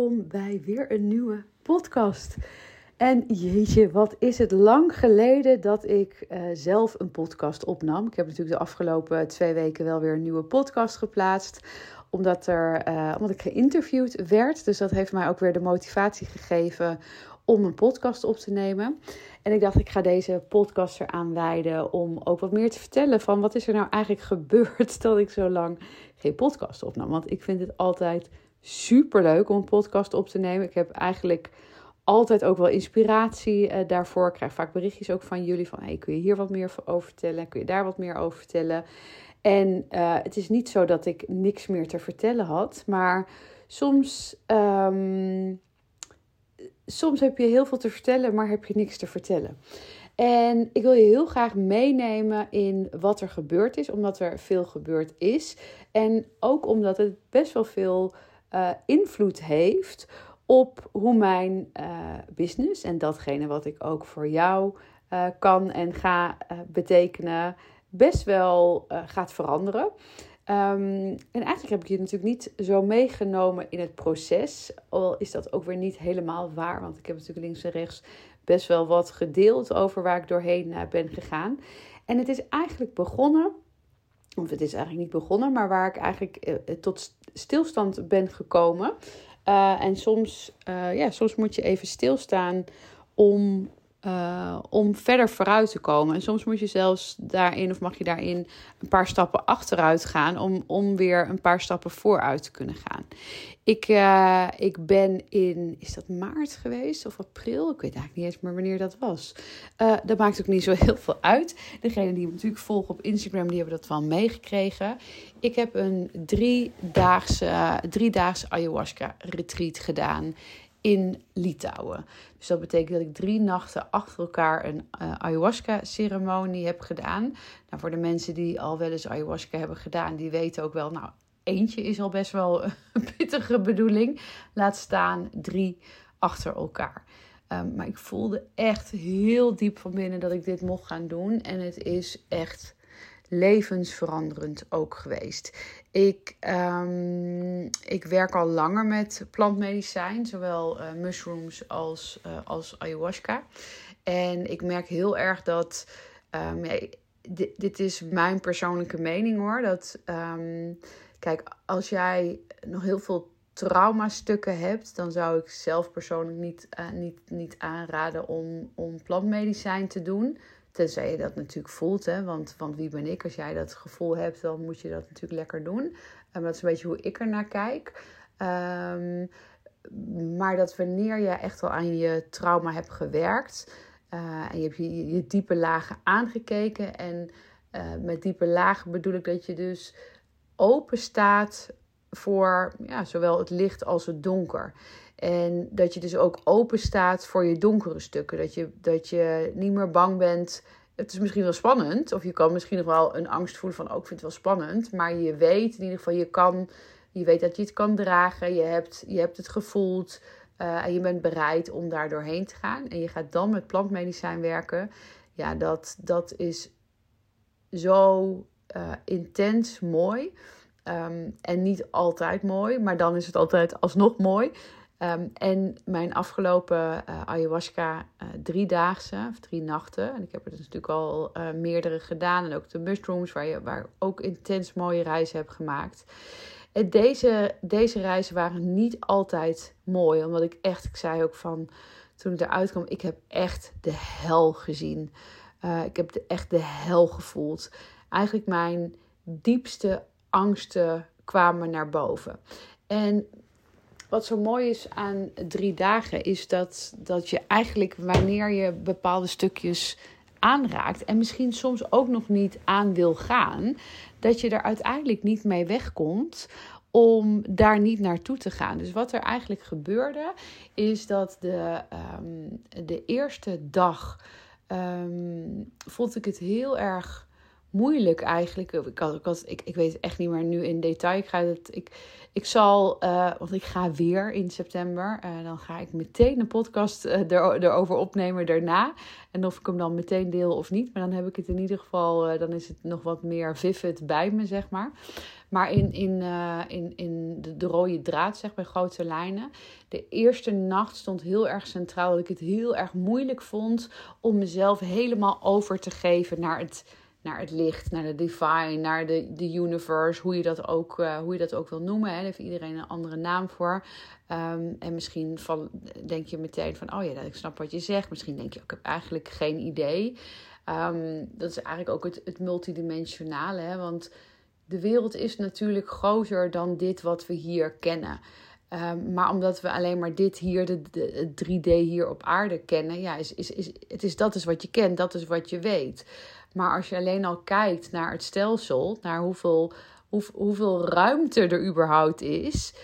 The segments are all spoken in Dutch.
welkom bij weer een nieuwe podcast. En jeetje, wat is het lang geleden dat ik uh, zelf een podcast opnam. Ik heb natuurlijk de afgelopen twee weken wel weer een nieuwe podcast geplaatst. Omdat, er, uh, omdat ik geïnterviewd werd. Dus dat heeft mij ook weer de motivatie gegeven om een podcast op te nemen. En ik dacht, ik ga deze podcast eraan wijden om ook wat meer te vertellen van wat is er nou eigenlijk gebeurd dat ik zo lang geen podcast opnam. Want ik vind het altijd super leuk om een podcast op te nemen. Ik heb eigenlijk altijd ook wel inspiratie uh, daarvoor. Ik krijg vaak berichtjes ook van jullie van hey, kun je hier wat meer over vertellen? Kun je daar wat meer over vertellen? En uh, het is niet zo dat ik niks meer te vertellen had, maar soms, um, soms heb je heel veel te vertellen, maar heb je niks te vertellen. En ik wil je heel graag meenemen in wat er gebeurd is, omdat er veel gebeurd is. En ook omdat het best wel veel uh, invloed heeft op hoe mijn uh, business en datgene wat ik ook voor jou uh, kan en ga betekenen, best wel gaat veranderen. Um, en eigenlijk heb ik je natuurlijk niet zo meegenomen in het proces. Al is dat ook weer niet helemaal waar, want ik heb natuurlijk links en rechts best wel wat gedeeld over waar ik doorheen ben gegaan. En het is eigenlijk begonnen of het is eigenlijk niet begonnen, maar waar ik eigenlijk uh, tot stilstand ben gekomen. Uh, en soms, ja, soms moet je even stilstaan om uh, om verder vooruit te komen. En soms moet je zelfs daarin, of mag je daarin, een paar stappen achteruit gaan om, om weer een paar stappen vooruit te kunnen gaan. Ik, uh, ik ben in, is dat maart geweest of april? Ik weet eigenlijk niet eens meer wanneer dat was. Uh, dat maakt ook niet zo heel veel uit. Degene die me natuurlijk volgen op Instagram, die hebben dat wel meegekregen. Ik heb een driedaagse, driedaagse ayahuasca retreat gedaan in Litouwen. Dus dat betekent dat ik drie nachten achter elkaar een uh, ayahuasca-ceremonie heb gedaan. Nou, voor de mensen die al wel eens ayahuasca hebben gedaan, die weten ook wel, nou, eentje is al best wel een pittige bedoeling. Laat staan drie achter elkaar. Um, maar ik voelde echt heel diep van binnen dat ik dit mocht gaan doen. En het is echt levensveranderend ook geweest. Ik, um, ik werk al langer met plantmedicijn, zowel uh, mushrooms als, uh, als ayahuasca. En ik merk heel erg dat. Ja, dit, is mijn persoonlijke mening hoor. Dat, um, kijk, als jij nog heel veel traumastukken hebt, dan zou ik zelf persoonlijk niet, uh, niet, niet aanraden om, om plantmedicijn te doen. Tenzij je dat natuurlijk voelt, hè? Want, want wie ben ik? Als jij dat gevoel hebt, dan moet je dat natuurlijk lekker doen. En dat is een beetje hoe ik er naar kijk. Um, maar dat wanneer je echt al aan je trauma hebt gewerkt uh, en je hebt je, je, diepe lagen aangekeken. En uh, met diepe lagen bedoel ik dat je dus open staat voor ja, zowel het licht als het donker. En dat je dus ook open staat voor je donkere stukken. Dat je, dat je niet meer bang bent. Het is misschien wel spannend. Of je kan misschien nog wel een angst voelen van... ook oh, vind het wel spannend. Maar je weet in ieder geval, je kan... Je weet dat je het kan dragen. Je hebt, je hebt het gevoeld. Uh, en je bent bereid om daar doorheen te gaan. En je gaat dan met plantmedicijn werken. Ja, dat, dat is zo uh, intens mooi. Um, en niet altijd mooi, maar dan is het altijd alsnog mooi. Um, en mijn afgelopen uh, ayahuasca uh, driedaagse, of drie nachten. En ik heb er dus natuurlijk al uh, meerdere gedaan. En ook de mushrooms, waar, je, waar ook intens mooie reizen heb gemaakt. En deze, deze reizen waren niet altijd mooi. Omdat ik echt, ik zei ook van toen ik eruit kwam, ik heb echt de hel gezien. ik heb echt de hel gevoeld. Eigenlijk mijn diepste angsten kwamen naar boven. En wat zo mooi is aan drie dagen, is dat, dat je eigenlijk wanneer je bepaalde stukjes aanraakt en misschien soms ook nog niet aan wil gaan, dat je er uiteindelijk niet mee wegkomt om daar niet naartoe te gaan. Dus wat er eigenlijk gebeurde, is dat de, um, de eerste dag um, vond ik het heel erg moeilijk eigenlijk. Ik, had, ik, ik, weet echt niet meer nu in detail. Ik, ga het, ik, ik zal, uh, want ik ga weer in september. Uh, dan ga ik meteen een podcast uh, er, erover opnemen daarna. En of ik hem dan meteen deel of niet. Maar dan heb ik het in ieder geval, dan is het nog wat meer vivid bij me, zeg maar. Maar in, in, in, in de, de, rode draad, zeg maar, grote lijnen. De eerste nacht stond heel erg centraal. Dat ik het heel erg moeilijk vond om mezelf helemaal over te geven naar het naar het licht, naar de divine, naar de, de universe, hoe je dat ook, uh, hoe je dat ook wil noemen. Hè. Daar heeft iedereen een andere naam voor. Um, en misschien van, denk je meteen van, oh ja, ik snap wat je zegt. Misschien denk je, ik heb eigenlijk geen idee. Um, dat is eigenlijk ook het, het multidimensionale, hè. want de wereld is natuurlijk groter dan dit wat we hier kennen. Um, maar omdat we alleen maar dit hier, de, de, 3D hier op aarde kennen, ja, is, is, is, het is, dat is wat je kent, dat is wat je weet. Maar als je alleen al kijkt naar het stelsel, naar hoeveel, hoe, hoeveel ruimte er überhaupt is,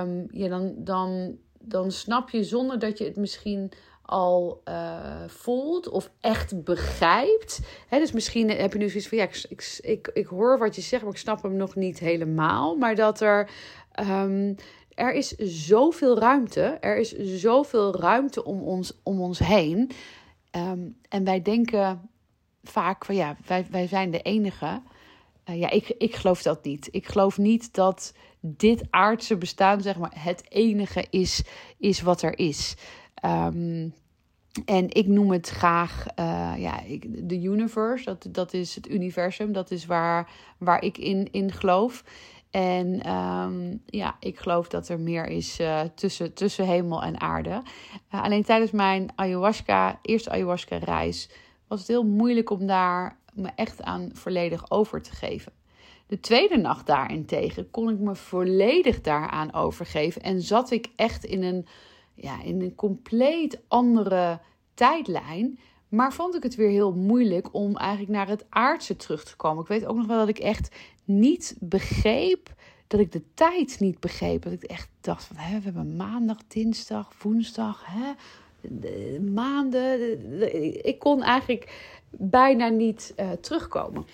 um, dan, dan, dan snap je zonder dat je het misschien al uh, voelt of echt begrijpt. He, dus misschien heb je nu zoiets van ja, ik, ik, ik, hoor wat je zegt, maar ik snap hem nog niet helemaal. Maar dat er. Um, er is zoveel ruimte. Er is zoveel ruimte om ons, om ons heen. Um, en wij denken vaak van ja, wij, wij zijn de enige. Uh, ja, ik, ik geloof dat niet. Ik geloof niet dat dit aardse bestaan, zeg maar, het enige is, is wat er is. Um, en ik noem het graag uh, ja, de universe. Dat, dat is het universum. Dat is waar, waar ik in, in geloof. En um, ja, ik geloof dat er meer is uh, tussen, tussen hemel en aarde. Alleen tijdens mijn ayahuasca, eerste ayahuasca-reis, was het heel moeilijk om daar me echt aan volledig over te geven. De tweede nacht daarentegen kon ik me volledig daaraan overgeven en zat ik echt in een, ja, in een compleet andere tijdlijn. Maar vond ik het weer heel moeilijk om eigenlijk naar het aardse terug te komen. Ik weet ook nog wel dat ik echt niet begreep dat ik de tijd niet begreep. Dat ik echt dacht van, hè, we hebben maandag, dinsdag, woensdag, hè, maanden. Ik kon eigenlijk bijna niet uh, terugkomen.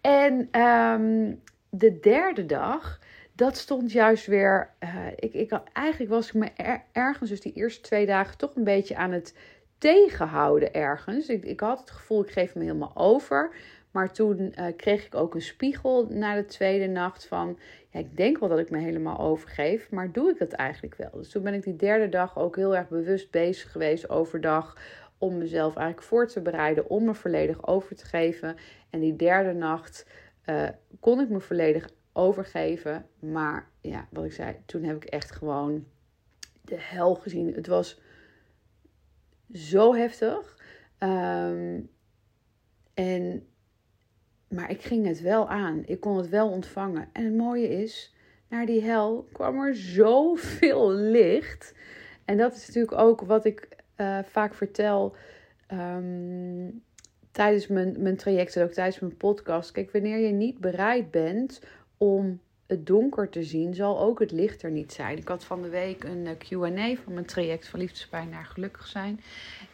En um, de derde dag, dat stond juist weer. Uh, ik, ik, eigenlijk was ik me er, ergens, dus die eerste twee dagen, toch een beetje aan het tegenhouden ergens. Ik, ik had het gevoel, ik geef me helemaal over. Maar toen uh, kreeg ik ook een spiegel na de tweede nacht van, ja, ik denk wel dat ik me helemaal overgeef, maar doe ik dat eigenlijk wel? Dus toen ben ik die derde dag ook heel erg bewust bezig geweest overdag om mezelf eigenlijk voor te bereiden om me volledig over te geven. En die derde nacht uh, kon ik me volledig overgeven, maar ja, wat ik zei, toen heb ik echt gewoon de hel gezien. Het was zo heftig. Um, en maar ik ging het wel aan. Ik kon het wel ontvangen. En het mooie is, naar die hel kwam er zoveel licht. En dat is natuurlijk ook wat ik uh, vaak vertel um, tijdens mijn, mijn traject en ook tijdens mijn podcast. Kijk, wanneer je niet bereid bent om het donker te zien, zal ook het licht er niet zijn. Ik had van de week een eh, QA van mijn traject van liefdespijn naar gelukkig zijn.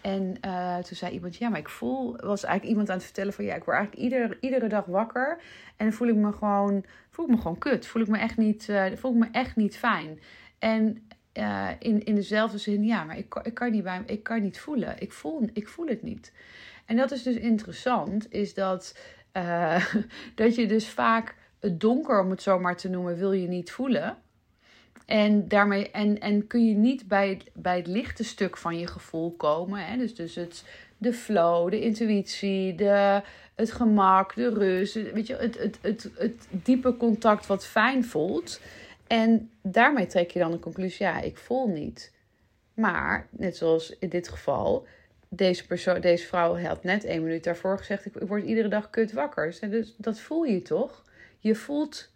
En uh, toen zei iemand: Ja, maar ik voel. Was eigenlijk iemand aan het vertellen van ja, ik word eigenlijk ieder, iedere dag wakker. En voel ik me gewoon, voel ik me gewoon kut. Voel ik me echt niet, uh, voel ik me echt niet fijn. En in, in dezelfde zin, ja, maar ik, ik, kan niet bij, ik kan niet voelen. Ik voel, ik voel het niet. En dat is dus interessant, is dat, dat je dus vaak het donker, om het zo maar te noemen, wil je niet voelen. En, daarmee, en, en kun je niet bij het, bij het lichte stuk van je gevoel komen. Hè? Dus, dus het, de flow, de intuïtie, de, het gemak, de rust. Weet je, het, het, het, het diepe contact wat fijn voelt. En daarmee trek je dan de conclusie: ja, ik voel niet. Maar, net zoals in dit geval, deze, persoon, deze vrouw had net één minuut daarvoor gezegd: ik, word iedere dag kut wakker. Dus dat voel je toch? Je voelt,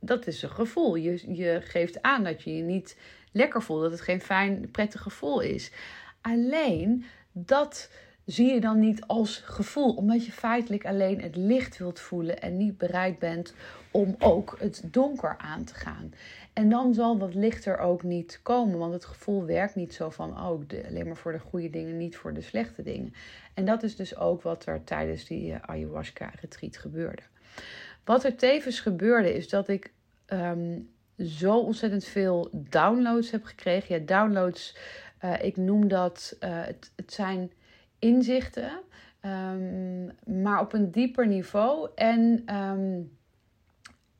dat is een gevoel. Je, je geeft aan dat je je niet lekker voelt, dat het geen fijn, prettig gevoel is. Alleen dat zie je dan niet als gevoel, omdat je feitelijk alleen het licht wilt voelen en niet bereid bent om ook het donker aan te gaan. en dan zal dat lichter ook niet komen, want het gevoel werkt niet zo van, oh, alleen maar voor de goede dingen, niet voor de slechte dingen. En dat is dus ook wat er tijdens die uh, ayahuasca-retreat gebeurde. Wat er tevens gebeurde, is dat ik ehm, zo ontzettend veel downloads heb gekregen. Ja, downloads, uh, ik noem dat, uh, het, het zijn inzichten, um, maar op een dieper niveau. En um,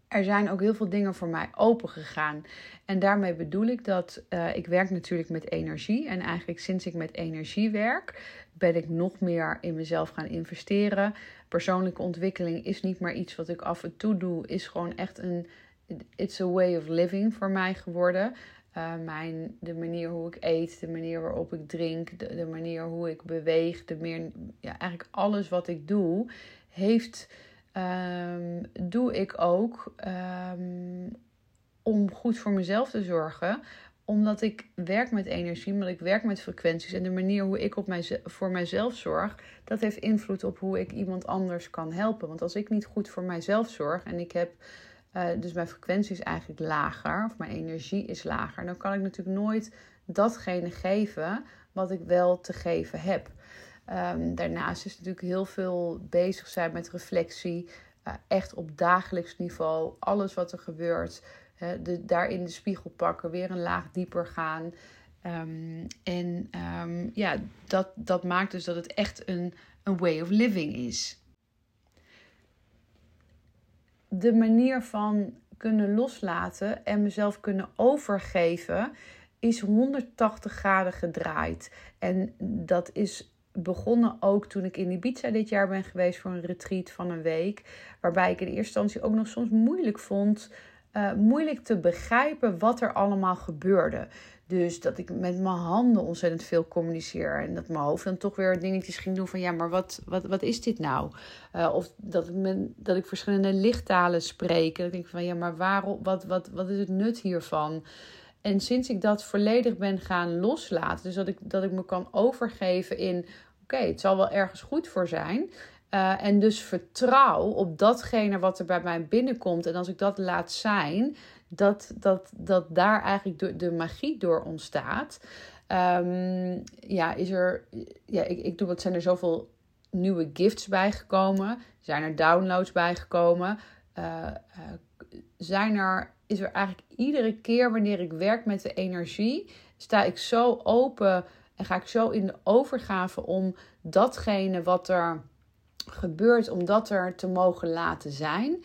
er zijn ook heel veel dingen voor mij open gegaan. En daarmee bedoel ik dat uh, ik werk natuurlijk met energie. En eigenlijk sinds ik met energie werk, ben ik nog meer in mezelf gaan investeren. Persoonlijke ontwikkeling is niet maar iets wat ik af en toe doe. Is gewoon echt een, it's a way of living voor mij geworden. Uh, mijn, de manier hoe ik eet, de manier waarop ik drink, de, de manier hoe ik beweeg, de meer, ja, eigenlijk alles wat ik doe, heeft um, doe ik ook um, om goed voor mezelf te zorgen. Omdat ik werk met energie, omdat ik werk met frequenties. En de manier hoe ik op voor mijzelf zorg, dat heeft invloed op hoe ik iemand anders kan helpen. Want als ik niet goed voor mijzelf zorg en ik heb. Uh, dus mijn frequentie is eigenlijk lager, of mijn energie is lager, dan kan ik natuurlijk nooit datgene geven wat ik wel te geven heb. Um, daarnaast is natuurlijk heel veel bezig zijn met reflectie. Uh, echt op dagelijks niveau. Alles wat er gebeurt. Hè, de, daar in de spiegel pakken. Weer een laag dieper gaan. Um, en um, ja, dat, dat maakt dus dat het echt een, een way of living is. De manier van kunnen loslaten en mezelf kunnen overgeven is 180 graden gedraaid. En dat is begonnen ook toen ik in Ibiza dit jaar ben geweest voor een retreat van een week. Waarbij ik in eerste instantie ook nog soms moeilijk vond. Uh, moeilijk te begrijpen wat er allemaal gebeurde. Dus dat ik met mijn handen ontzettend veel communiceer. En dat mijn hoofd dan toch weer dingetjes ging doen van ja, maar wat, wat, wat is dit nou? Uh, of dat ik, men, dat ik verschillende lichttalen spreek. En denk ik van ja, maar waarom, wat, wat, wat is het nut hiervan? En sinds ik dat volledig ben gaan loslaten, dus dat ik, dat ik me kan overgeven in oké, het zal wel ergens goed voor zijn. Uh, en dus vertrouw op datgene wat er bij mij binnenkomt. En als ik dat laat zijn, dat, dat, dat daar eigenlijk de, de magie door ontstaat. Um, ja, is er. Ja, ik, ik doe wat zijn er zoveel nieuwe gifts bijgekomen? Zijn er downloads bijgekomen? Uh, zijn er, is er eigenlijk iedere keer wanneer ik werk met de energie, sta ik zo open en ga ik zo in de overgave om datgene wat er gebeurt, om dat er te mogen laten zijn.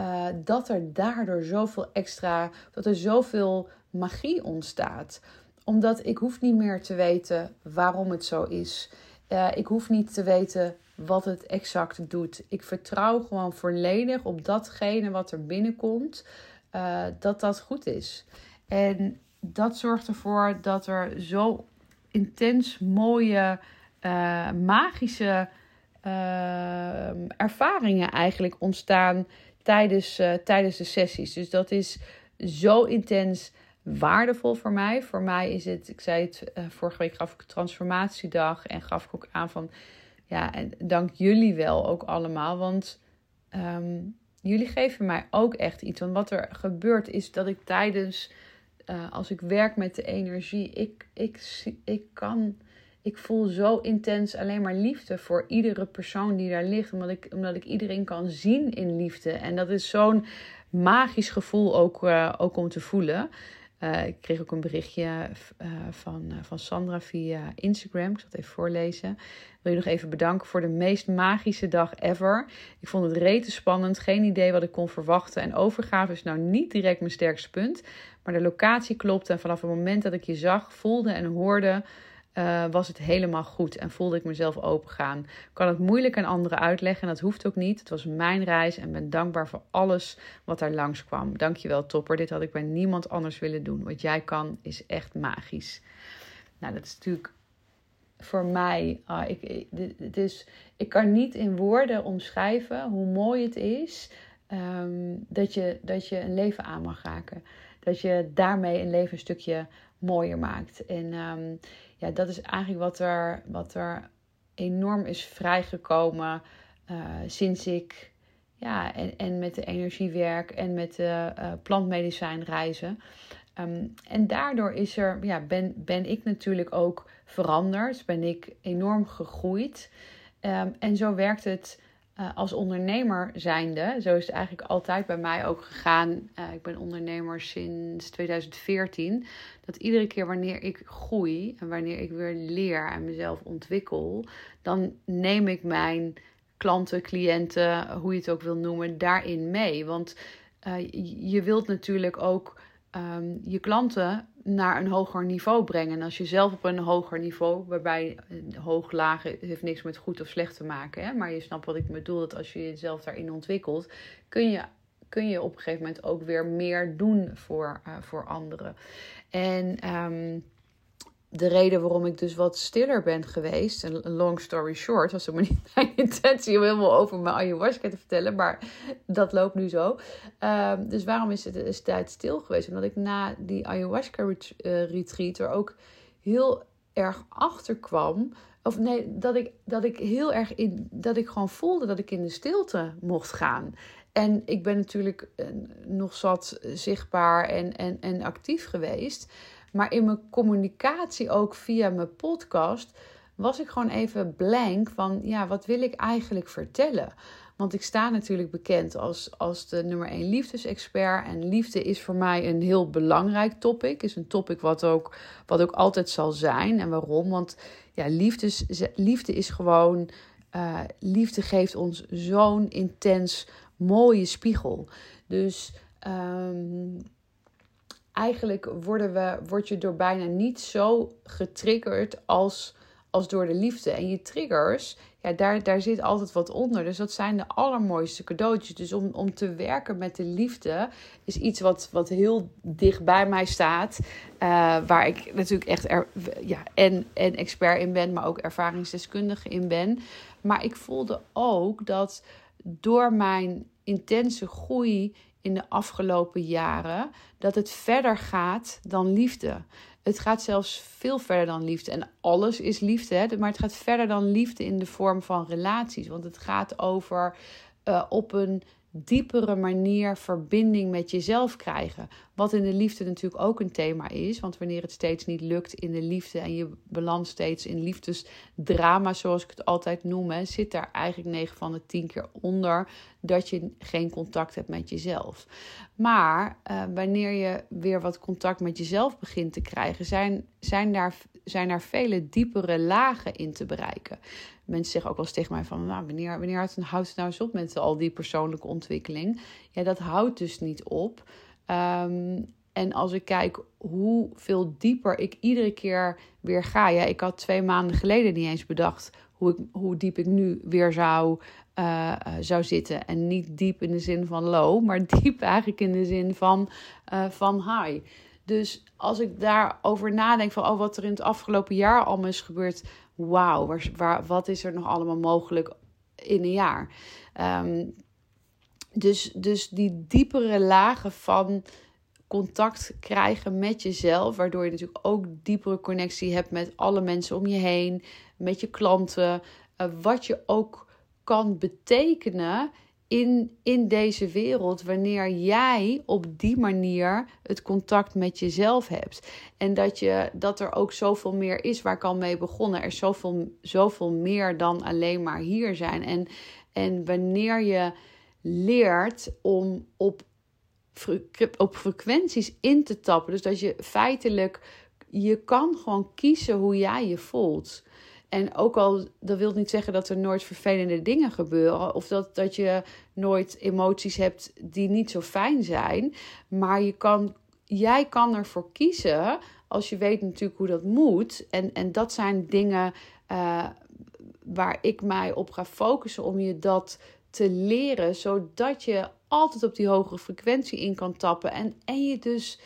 Uh, dat er daardoor zoveel extra, dat er zoveel magie ontstaat. Omdat ik hoef niet meer te weten waarom het zo is. Uh, ik hoef niet te weten wat het exact doet. Ik vertrouw gewoon volledig op datgene wat er binnenkomt, uh, dat dat goed is. En dat zorgt ervoor dat er zo intens mooie, uh, magische uh, ervaringen eigenlijk ontstaan tijdens, uh, tijdens de sessies. Dus dat is zo intens waardevol voor mij. Voor mij is het, ik zei het, vorige week gaf ik transformatiedag en gaf ik ook aan van, ja, en dank jullie wel ook allemaal, want um, jullie geven mij ook echt iets. Want wat er gebeurt is dat ik tijdens uh, als ik werk met de energie, ik, ik, ik kan, ik voel zo intens alleen maar liefde voor iedere persoon die daar ligt, omdat ik, omdat ik iedereen kan zien in liefde. En dat is zo'n magisch gevoel ook, uh, ook om te voelen. Uh, ik kreeg ook een berichtje uh, van, van Sandra via Instagram. Ik zal het even voorlezen. Wil je nog even bedanken voor de meest magische dag ever. Ik vond het rete spannend. Geen idee wat ik kon verwachten. En overgave is nou niet direct mijn sterkste punt. Maar de locatie klopte. En vanaf het moment dat ik je zag, voelde en hoorde uh, was het helemaal goed en voelde ik mezelf opengaan. Ik kan het moeilijk aan anderen uitleggen en dat hoeft ook niet. Het was mijn reis en ben dankbaar voor alles wat daar langskwam. Dankjewel topper, dit had ik bij niemand anders willen doen. Wat jij kan is echt magisch. Nou, dat is natuurlijk voor mij, uh, ik, het is, ik kan niet in woorden omschrijven hoe mooi het is um, dat, je, dat je een leven aan mag raken. Dat je daarmee een leven een stukje mooier maakt. En um, ja, dat is eigenlijk wat er, wat er enorm is vrijgekomen uh, sinds ik ja, en, en met de energiewerk en met de uh, plantmedicijnreizen. Ehm, en daardoor is er, ja, ben, ben ik natuurlijk ook veranderd, ben ik enorm gegroeid. Ehm, en zo werkt het uh, als ondernemer zijnde. Zo is het eigenlijk altijd bij mij ook gegaan. Uh, ik ben ondernemer sinds 2014. Dat iedere keer wanneer ik groei en wanneer ik weer leer en mezelf ontwikkel, dan neem ik mijn klanten, cliënten, hoe je het ook wil noemen, daarin mee. Want uh, je wilt natuurlijk ook um, je klanten naar een hoger niveau brengen. En als je zelf op een hoger niveau, waarbij hoog, laag heeft niks met goed of slecht te maken, hè? maar je snapt wat ik bedoel, dat als je jezelf daarin ontwikkelt, kun je, kun je op een gegeven moment ook weer meer doen voor, uh, voor anderen. En um, de reden waarom ik dus wat stiller ben geweest, een long story short, was helemaal niet mijn intentie om helemaal over mijn ayahuasca te vertellen, maar dat loopt nu zo. Uh, dus waarom is het een tijd stil geweest? Omdat ik na die ayahuasca eh, retreat er ook heel erg achter kwam. Of nee, dat ik, dat ik heel erg in. dat ik gewoon voelde dat ik in de stilte mocht gaan. En ik ben natuurlijk eh, nog zat zichtbaar en, en, en actief geweest. Maar in mijn communicatie ook via mijn podcast was ik gewoon even blank van ja, wat wil ik eigenlijk vertellen? Want ik sta natuurlijk bekend als, als de nummer 1 liefdesexpert. En liefde is voor mij een heel belangrijk topic. Is een topic wat ook, wat ook altijd zal zijn. En waarom? Want ja, liefdes, liefde is gewoon. Uh, liefde geeft ons zo'n intens mooie spiegel. Dus um, eigenlijk worden we, word je door bijna niet zo getriggerd als, als door de liefde. En je triggers, ja, daar, daar zit altijd wat onder. Dus dat zijn de allermooiste cadeautjes. Dus om, om te werken met de liefde is iets wat, wat heel dicht bij mij staat. Uh, waar ik natuurlijk echt er, ja, en, en expert in ben, maar ook ervaringsdeskundige in ben. Maar ik voelde ook dat door mijn intense groei in de afgelopen jaren dat het verder gaat dan liefde. Het gaat zelfs veel verder dan liefde. En alles is liefde, hè? maar het gaat verder dan liefde in de vorm van relaties. Want het gaat over uh, op een diepere manier verbinding met jezelf krijgen. Wat in de liefde natuurlijk ook een thema is. Want wanneer het steeds niet lukt in de liefde en je belandt steeds in liefdesdrama, zoals ik het altijd noem, zit daar eigenlijk 9 van de 10 keer onder dat je geen contact hebt met jezelf. Maar uh, wanneer je weer wat contact met jezelf begint te krijgen, zijn, zijn, daar, zijn daar vele diepere lagen in te bereiken mensen zeggen ook wel eens tegen mij van, nou, wanneer, wanneer houdt het, nou eens op met al die persoonlijke ontwikkeling? Ja, dat houdt dus niet op. Um, en als ik kijk hoeveel dieper ik iedere keer weer ga. Ja, ik had twee maanden geleden niet eens bedacht hoe, ik, hoe diep ik nu weer zou, uh, zou zitten. En niet diep in de zin van low, maar diep eigenlijk in de zin van, uh, van high. Dus als ik daarover nadenk van oh, wat er in het afgelopen jaar allemaal is gebeurd, wauw, waar, waar, wat is er nog allemaal mogelijk in een jaar? Um, dus, dus die diepere lagen van contact krijgen met jezelf, waardoor je natuurlijk ook diepere connectie hebt met alle mensen om je heen, met je klanten, uh, wat je ook kan betekenen in, in deze wereld wanneer jij op die manier het contact met jezelf hebt. En dat, je, dat er ook zoveel meer is waar ik al mee begonnen. Er is zoveel, zoveel meer dan alleen maar hier zijn. En, en wanneer je leert om op, op frequenties in te tappen, dus dat je feitelijk, je kan gewoon kiezen hoe jij je voelt. En ook al, dat wil niet zeggen dat er nooit vervelende dingen gebeuren. Of dat, dat je nooit emoties hebt die niet zo fijn zijn. Maar je kan, jij kan ervoor kiezen, als je weet natuurlijk hoe dat moet. En, en dat zijn dingen uh, waar ik mij op ga focussen om je dat te leren. Zodat je altijd op die hogere frequentie in kan tappen. En, en je dus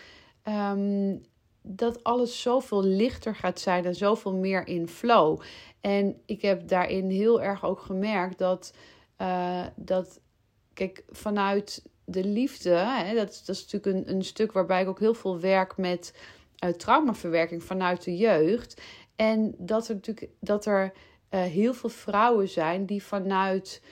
um, dat alles zoveel lichter gaat zijn en zoveel meer in flow. En ik heb daarin heel erg ook gemerkt dat, uh, dat kijk, vanuit de liefde, hè, dat, dat is natuurlijk een, een stuk waarbij ik ook heel veel werk met uh, traumaverwerking vanuit de jeugd. En dat er natuurlijk dat er uh, heel veel vrouwen zijn die vanuit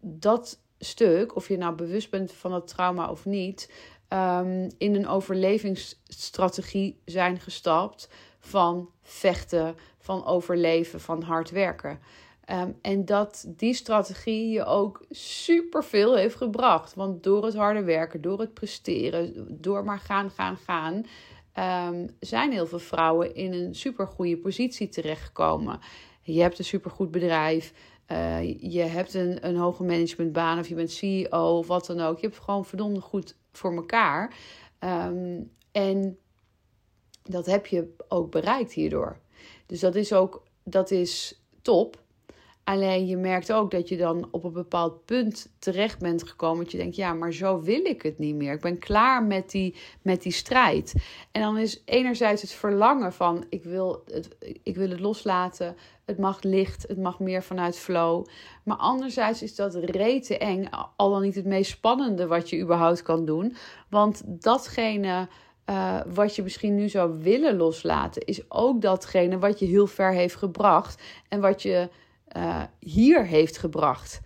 dat stuk, of je nou bewust bent van het trauma of niet, ehm, in een overlevingsstrategie zijn gestapt van vechten, van overleven, van hard werken. Ehm, en dat die strategie je ook superveel heeft gebracht. Want door het harde werken, door het presteren, door maar gaan, gaan, gaan, um, zijn heel veel vrouwen in een supergoeie positie terechtgekomen. Je hebt een supergoed bedrijf. Uh, je hebt een, een hoge managementbaan of je bent CEO of wat dan ook. Je hebt gewoon verdomd goed voor elkaar. Um, en dat heb je ook bereikt hierdoor. Dus dat is ook dat is top. Alleen je merkt ook dat je dan op een bepaald punt terecht bent gekomen. Dat je denkt, ja, maar zo wil ik het niet meer. Ik ben klaar met die, met die strijd. En dan is enerzijds het verlangen van, ik wil het, ik wil het loslaten. Het mag licht, het mag meer vanuit flow. Maar anderzijds is dat rete eng. Al dan niet het meest spannende wat je überhaupt kan doen. Want datgene... Uh, wat je misschien nu zou willen loslaten, is ook datgene wat je heel ver heeft gebracht. En wat je uh, hier heeft gebracht.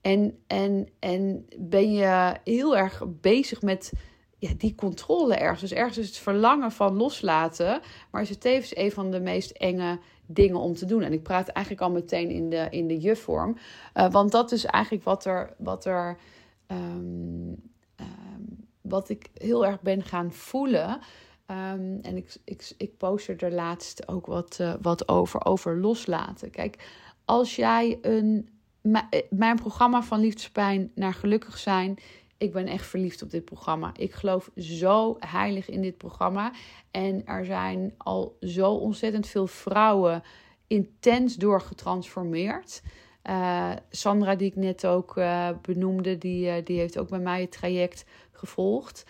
En, en, en ben je heel erg bezig met ja, die controle ergens. Dus ergens het verlangen van loslaten, maar is het tevens een van de meest enge dingen om te doen. En ik praat eigenlijk al meteen in de, in de je-vorm. Uh, want dat is eigenlijk wat er. Wat er um, um, wat ik heel erg ben gaan voelen. Um, en ik, ik, ik poster er laatst ook wat, uh, wat over, over loslaten. Kijk, als jij een. Eh, mijn programma van liefdespijn naar gelukkig zijn. Ik ben echt verliefd op dit programma. Ik geloof zo heilig in dit programma. En er zijn al zo ontzettend veel vrouwen intens door getransformeerd. Uh, Sandra, die ik net ook uh, benoemde, die, die heeft ook bij mij het traject gevolgd.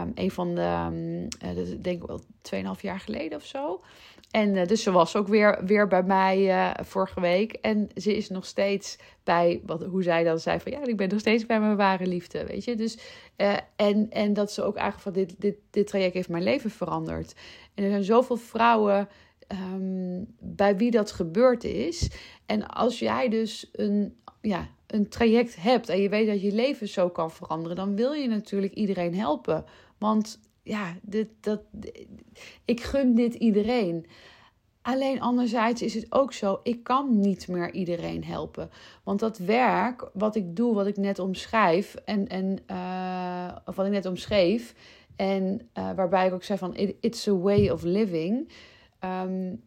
Um, een van de, um, uh, denk ik wel 2,5 jaar geleden of zo. En uh, dus ze was ook weer, weer bij mij uh, vorige week. En ze is nog steeds bij, wat, hoe zij dan zei van ja, ik ben nog steeds bij mijn ware liefde, weet je. Dus, en, en dat ze ook eigenlijk van dit, dit, dit traject heeft mijn leven veranderd. En er zijn zoveel vrouwen um, bij wie dat gebeurd is. En als jij dus een, ja, een traject hebt en je weet dat je leven zo kan veranderen, dan wil je natuurlijk iedereen helpen. Want ja, dit, dat, ik gun dit iedereen. Alleen anderzijds is het ook zo, ik kan niet meer iedereen helpen. Want dat werk wat ik doe, wat ik net omschrijf, en, en, of wat ik net omschreef, en uh, waarbij ik ook zei van, it's a way of living, um,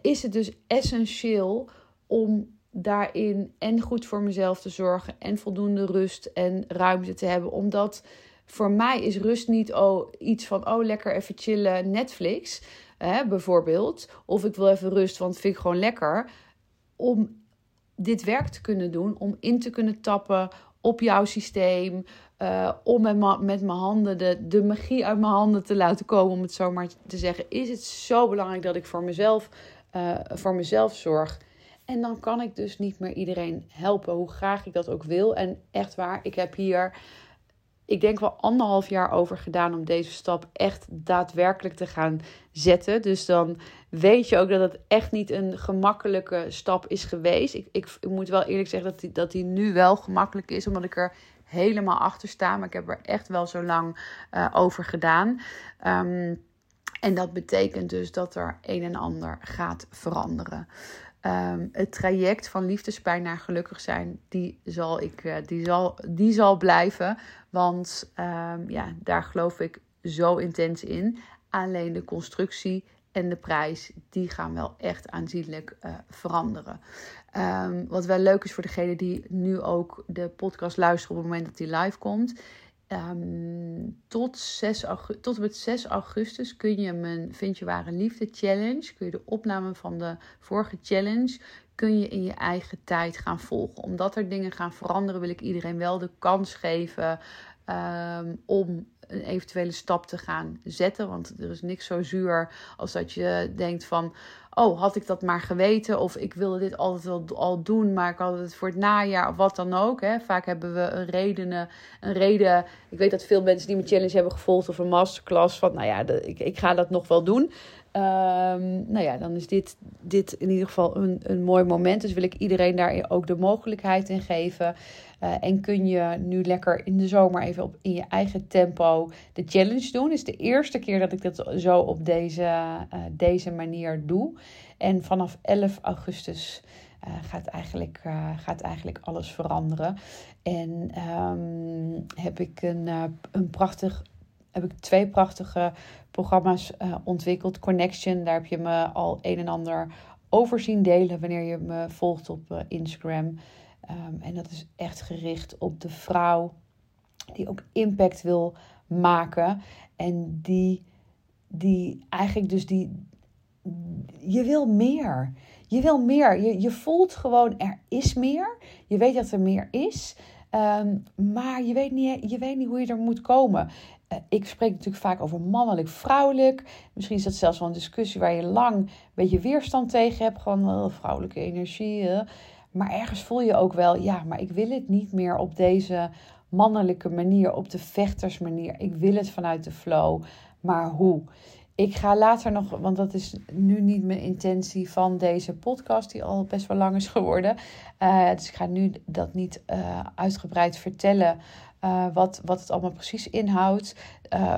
is het dus essentieel om daarin en goed voor mezelf te zorgen en voldoende rust en ruimte te hebben. Omdat voor mij is rust niet oh, iets van, oh lekker even chillen Netflix hè, bijvoorbeeld. Of ik wil even rust, want vind ik gewoon lekker. Om dit werk te kunnen doen, om in te kunnen tappen op jouw systeem. Uh, om met, met mijn handen de, de magie uit mijn handen te laten komen, om het zo maar te zeggen. Is het zo belangrijk dat ik voor mezelf, uh, voor mezelf zorg. En dan kan ik dus niet meer iedereen helpen, hoe graag ik dat ook wil. En echt waar, ik heb hier, ik denk wel anderhalf jaar over gedaan om deze stap echt daadwerkelijk te gaan zetten. Dus dan weet je ook dat het echt niet een gemakkelijke stap is geweest. Ik, ik, moet wel eerlijk zeggen dat die, dat die nu wel gemakkelijk is, omdat ik er helemaal achter sta. Maar ik heb er echt wel zo lang uh, over gedaan. Um, en dat betekent dus dat er een en ander gaat veranderen. Um, het traject van liefdespijn naar gelukkig zijn, die zal, ik, uh, die zal, die zal blijven. Want um, ja, daar geloof ik zo intens in. Alleen de constructie en de prijs, die gaan wel echt aanzienlijk uh, veranderen. Um, wat wel leuk is voor degene die nu ook de podcast luisteren op het moment dat die live komt. Um, tot, 6 augustus, tot en met 6 augustus kun je mijn Vind je ware liefde challenge, kun je de opname van de vorige challenge, kun je in je eigen tijd gaan volgen. Omdat er dingen gaan veranderen, wil ik iedereen wel de kans geven um, om een eventuele stap te gaan zetten. Want er is niks zo zuur als dat je denkt van... oh, had ik dat maar geweten? Of ik wilde dit altijd wel al doen, maar ik had het voor het najaar of wat dan ook. Hè. Vaak hebben we een, redenen, een reden. Ik weet dat veel mensen die mijn challenge hebben gevolgd of een masterclass van, nou ja, ik, ik ga dat nog wel doen. Um, nou ja, dan is dit, dit in ieder geval een, een mooi moment. Dus wil ik iedereen daar ook de mogelijkheid in geven. Uh, en kun je nu lekker in de zomer even op, in je eigen tempo de challenge doen. Het is de eerste keer dat ik dat zo op deze, uh, deze manier doe. En vanaf 11 augustus uh, gaat, eigenlijk, gaat eigenlijk alles veranderen. En um, heb ik een, een prachtig heb ik twee prachtige programma's uh, ontwikkeld. Connection, daar heb je me al een en ander over zien delen wanneer je me volgt op uh, Instagram. Um, en dat is echt gericht op de vrouw die ook impact wil maken. En die, die eigenlijk dus die. Je wil meer. Je wil meer. Je, je voelt gewoon er is meer. Je weet dat er meer is. Um, maar je weet, niet, je weet niet hoe je er moet komen. Uh, ik spreek natuurlijk vaak over mannelijk, vrouwelijk. Misschien is dat zelfs wel een discussie waar je lang een beetje weerstand tegen hebt. Gewoon uh, vrouwelijke energie. Uh. Maar ergens voel je ook wel, ja, maar ik wil het niet meer op deze mannelijke manier, op de vechtersmanier. Ik wil het vanuit de flow. Maar hoe? Ik ga later nog, want dat is nu niet mijn intentie van deze podcast, die al best wel lang is geworden. Uh, dus ik ga nu dat niet uh, uitgebreid vertellen. Uh, wat, wat het allemaal precies inhoudt.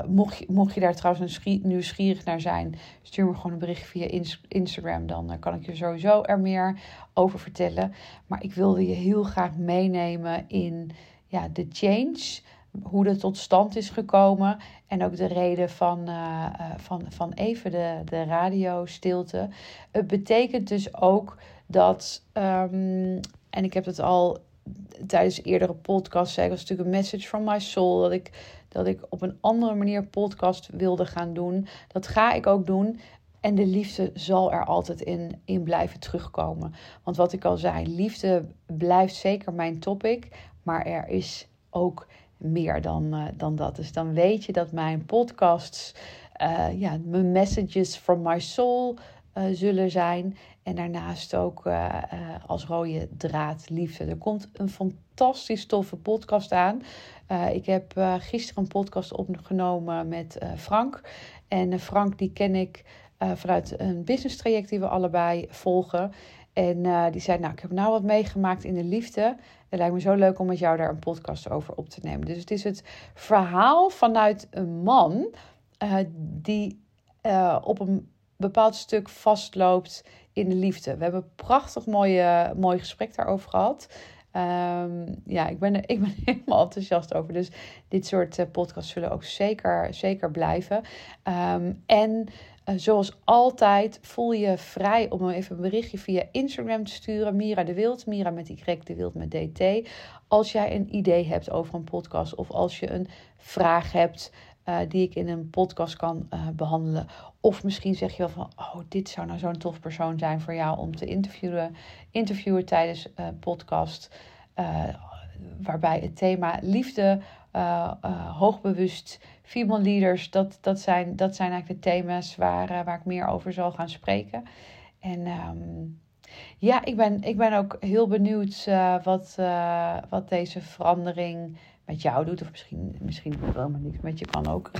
mocht, je, mocht je daar trouwens nieuwsgierig naar zijn, stuur me gewoon een bericht via Instagram. Dan kan ik je sowieso er meer over vertellen. Maar ik wilde je heel graag meenemen in ja, de change hoe dat tot stand is gekomen. En ook de reden van, uh, van, van even de, de radiostilte. Het betekent dus ook dat, um, en ik heb het al tijdens eerdere podcasts zei, was natuurlijk een message from my soul, dat ik, dat ik op een andere manier podcast wilde gaan doen. Dat ga ik ook doen. En de liefde zal er altijd in, in blijven terugkomen. Want wat ik al zei, liefde blijft zeker mijn topic. Maar er is ook meer dan, uh, dan dat. Dus dan weet je dat mijn podcasts, uh, ja, mijn messages from my soul uh, zullen zijn. En daarnaast ook als rode draad liefde. Er komt een fantastisch toffe podcast aan. ik heb gisteren een podcast opgenomen met Frank. En Frank die ken ik vanuit een business traject die we allebei volgen. En uh, die zei, nou, ik heb nou wat meegemaakt in de liefde. Het lijkt me zo leuk om met jou daar een podcast over op te nemen. Dus het is het verhaal vanuit een man uh, die uh, op een bepaald stuk vastloopt in de liefde. We hebben een prachtig mooie, mooi gesprek daarover gehad. Um, ja, ik ben, ik ben helemaal enthousiast over. Dus dit soort podcasts zullen ook zeker, zeker blijven. Um, en uh, zoals altijd voel je vrij om even een berichtje via Instagram te sturen. Mira de Wild, Mira met Y de Wild met DT. Als jij een idee hebt over een podcast of als je een vraag hebt uh, die ik in een podcast kan uh, behandelen. Of misschien zeg je wel van, oh, dit zou nou zo'n tof persoon zijn voor jou om te interviewen, interviewen tijdens een podcast. waarbij het thema liefde, hoogbewust female leaders, dat, dat, zijn, dat zijn eigenlijk de thema's waar, uh, waar ik meer over zal gaan spreken. En um, ja, ik ben, ik ben ook heel benieuwd wat, wat deze verandering met jou doet. Of misschien, misschien het wel helemaal niks met je, kan ook.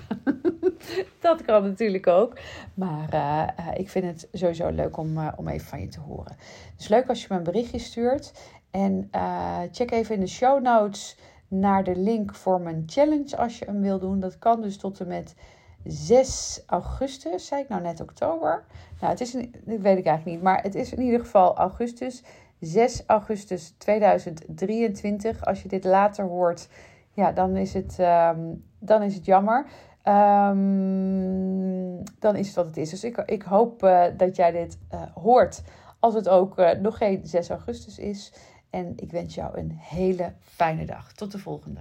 dat kan natuurlijk ook. Maar ik vind het sowieso leuk om, om even van je te horen. Dus leuk als je me een berichtje stuurt. En check even in de show notes naar de link voor mijn challenge als je hem wil doen. Dat kan dus tot en met 6 augustus. Zei ik nou net oktober? Nou, het is, een, dat weet ik eigenlijk niet. Maar het is in ieder geval augustus. 6 augustus 2023. Als je dit later hoort, ja, dan is het, um, dan is het jammer. Um, dan is het wat het is. Dus ik, ik hoop uh, dat jij dit uh, hoort. Als het ook uh, nog geen 6 augustus is. En ik wens jou een hele fijne dag. Tot de volgende.